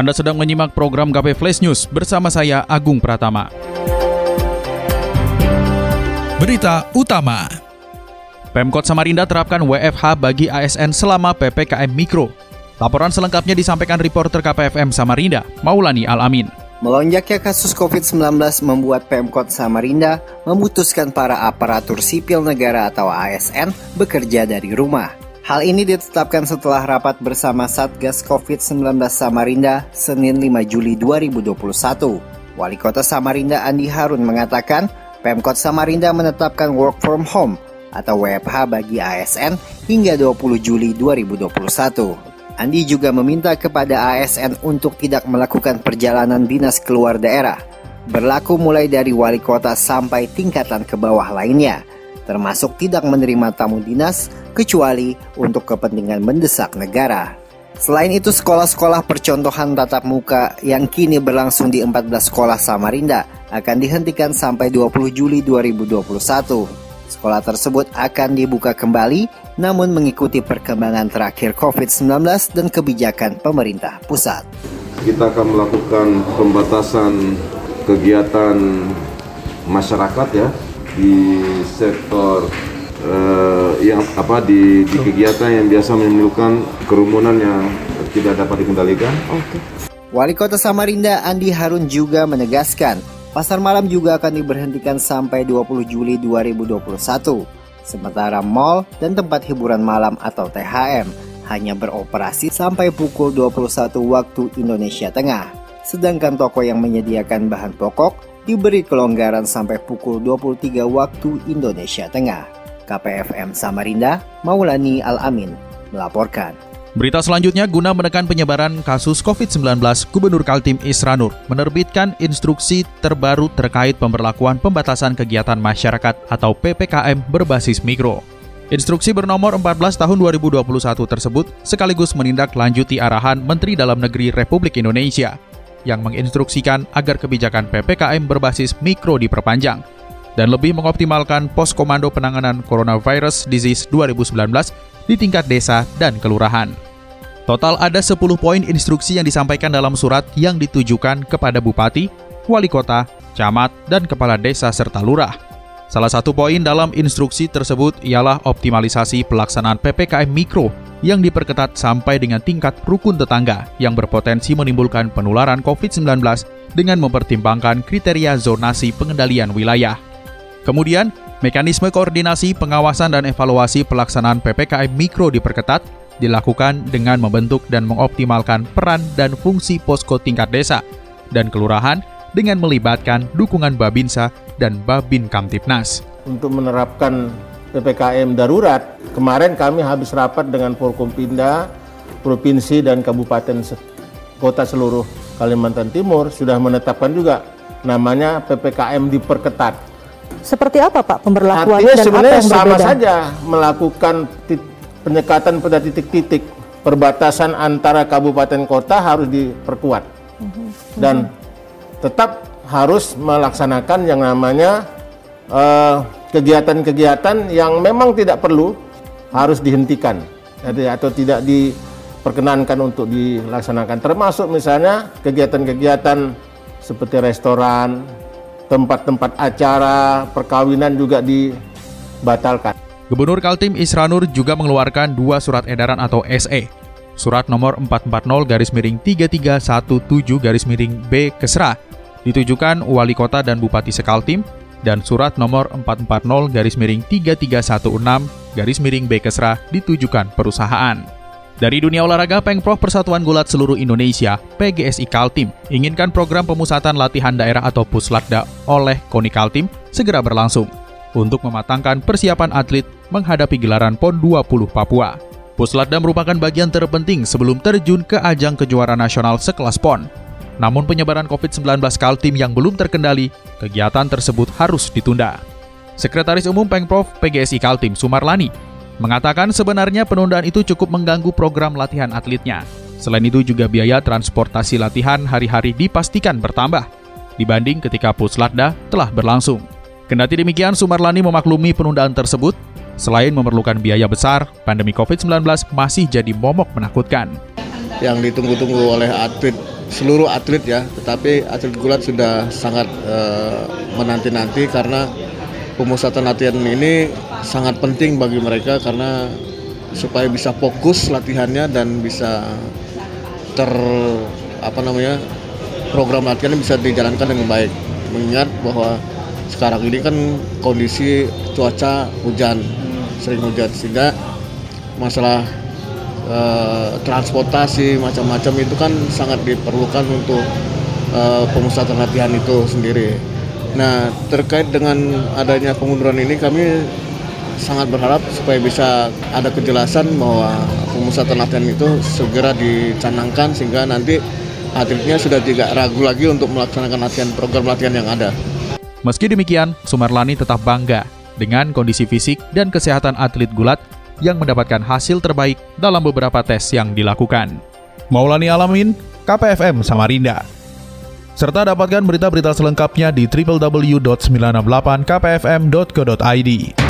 Anda sedang menyimak program KP Flash News bersama saya Agung Pratama. Berita utama. Pemkot Samarinda terapkan WFH bagi ASN selama PPKM Mikro. Laporan selengkapnya disampaikan reporter KPFM Samarinda, Maulani Alamin. Melonjaknya kasus COVID-19 membuat Pemkot Samarinda memutuskan para aparatur sipil negara atau ASN bekerja dari rumah. Hal ini ditetapkan setelah rapat bersama Satgas COVID-19 Samarinda Senin 5 Juli 2021. Wali Kota Samarinda Andi Harun mengatakan, Pemkot Samarinda menetapkan work from home atau WFH bagi ASN hingga 20 Juli 2021. Andi juga meminta kepada ASN untuk tidak melakukan perjalanan dinas keluar daerah, berlaku mulai dari wali kota sampai tingkatan ke bawah lainnya termasuk tidak menerima tamu dinas kecuali untuk kepentingan mendesak negara. Selain itu, sekolah-sekolah percontohan tatap muka yang kini berlangsung di 14 sekolah Samarinda akan dihentikan sampai 20 Juli 2021. Sekolah tersebut akan dibuka kembali namun mengikuti perkembangan terakhir COVID-19 dan kebijakan pemerintah pusat. Kita akan melakukan pembatasan kegiatan masyarakat ya di sektor uh, yang apa di, di kegiatan yang biasa menimbulkan kerumunan yang tidak dapat dikendalikan. Okay. Wali Kota Samarinda Andi Harun juga menegaskan, pasar malam juga akan diberhentikan sampai 20 Juli 2021. Sementara mall dan tempat hiburan malam atau THM hanya beroperasi sampai pukul 21 waktu Indonesia Tengah. Sedangkan toko yang menyediakan bahan pokok diberi kelonggaran sampai pukul 23 waktu Indonesia Tengah. KPFM Samarinda, Maulani Al-Amin, melaporkan. Berita selanjutnya, guna menekan penyebaran kasus COVID-19, Gubernur Kaltim Isranur menerbitkan instruksi terbaru terkait pemberlakuan pembatasan kegiatan masyarakat atau PPKM berbasis mikro. Instruksi bernomor 14 tahun 2021 tersebut sekaligus menindaklanjuti arahan Menteri Dalam Negeri Republik Indonesia yang menginstruksikan agar kebijakan PPKM berbasis mikro diperpanjang dan lebih mengoptimalkan pos komando penanganan coronavirus disease 2019 di tingkat desa dan kelurahan. Total ada 10 poin instruksi yang disampaikan dalam surat yang ditujukan kepada bupati, wali kota, camat, dan kepala desa serta lurah. Salah satu poin dalam instruksi tersebut ialah optimalisasi pelaksanaan PPKM Mikro yang diperketat sampai dengan tingkat rukun tetangga yang berpotensi menimbulkan penularan COVID-19 dengan mempertimbangkan kriteria zonasi pengendalian wilayah. Kemudian, mekanisme koordinasi, pengawasan, dan evaluasi pelaksanaan PPKM Mikro diperketat, dilakukan dengan membentuk dan mengoptimalkan peran dan fungsi posko tingkat desa dan kelurahan dengan melibatkan dukungan Babinsa dan Babin Kamtipnas. Untuk menerapkan PPKM darurat, kemarin kami habis rapat dengan Forkompinda, Provinsi dan Kabupaten Kota seluruh Kalimantan Timur sudah menetapkan juga namanya PPKM diperketat. Seperti apa Pak pemberlakuannya Artinya dan sebenarnya apa yang sama berbeda? saja melakukan penyekatan pada titik-titik perbatasan antara kabupaten kota harus diperkuat Mhm. dan tetap harus melaksanakan yang namanya eh, kegiatan-kegiatan yang memang tidak perlu harus dihentikan atau tidak diperkenankan untuk dilaksanakan termasuk misalnya kegiatan-kegiatan seperti restoran tempat-tempat acara perkawinan juga dibatalkan Gubernur Kaltim Isranur juga mengeluarkan dua surat edaran atau SE. Surat nomor 440 garis miring 3317 garis miring B Kesra ditujukan Wali Kota dan Bupati Sekaltim dan surat nomor 440 garis miring 3316 garis miring B Kesra ditujukan perusahaan. Dari dunia olahraga, Pengprov Persatuan Gulat Seluruh Indonesia, PGSI Kaltim, inginkan program pemusatan latihan daerah atau Puslatda oleh KONI Kaltim segera berlangsung untuk mematangkan persiapan atlet menghadapi gelaran PON 20 Papua. Puslatda merupakan bagian terpenting sebelum terjun ke ajang kejuaraan nasional sekelas PON. Namun penyebaran COVID-19 Kaltim yang belum terkendali, kegiatan tersebut harus ditunda. Sekretaris Umum Pengprov PGSI Kaltim Sumarlani mengatakan sebenarnya penundaan itu cukup mengganggu program latihan atletnya. Selain itu juga biaya transportasi latihan hari-hari dipastikan bertambah dibanding ketika Puslatda telah berlangsung. Kendati demikian, Sumarlani memaklumi penundaan tersebut. Selain memerlukan biaya besar, pandemi COVID-19 masih jadi momok menakutkan. Yang ditunggu-tunggu oleh atlet seluruh atlet ya, tetapi atlet gulat sudah sangat uh, menanti-nanti karena pemusatan latihan ini sangat penting bagi mereka karena supaya bisa fokus latihannya dan bisa ter apa namanya program latihan bisa dijalankan dengan baik mengingat bahwa sekarang ini kan kondisi cuaca hujan sering hujan sehingga masalah uh, transportasi macam-macam itu kan sangat diperlukan untuk uh, pemusatan latihan itu sendiri. Nah terkait dengan adanya pengunduran ini kami sangat berharap supaya bisa ada kejelasan bahwa pemusatan latihan itu segera dicanangkan sehingga nanti atletnya sudah tidak ragu lagi untuk melaksanakan latihan program latihan yang ada. Meski demikian, Sumarlani tetap bangga dengan kondisi fisik dan kesehatan atlet gulat yang mendapatkan hasil terbaik dalam beberapa tes yang dilakukan. Maulani Alamin, KPFM Samarinda. Serta dapatkan berita-berita selengkapnya di www.968kpfm.co.id.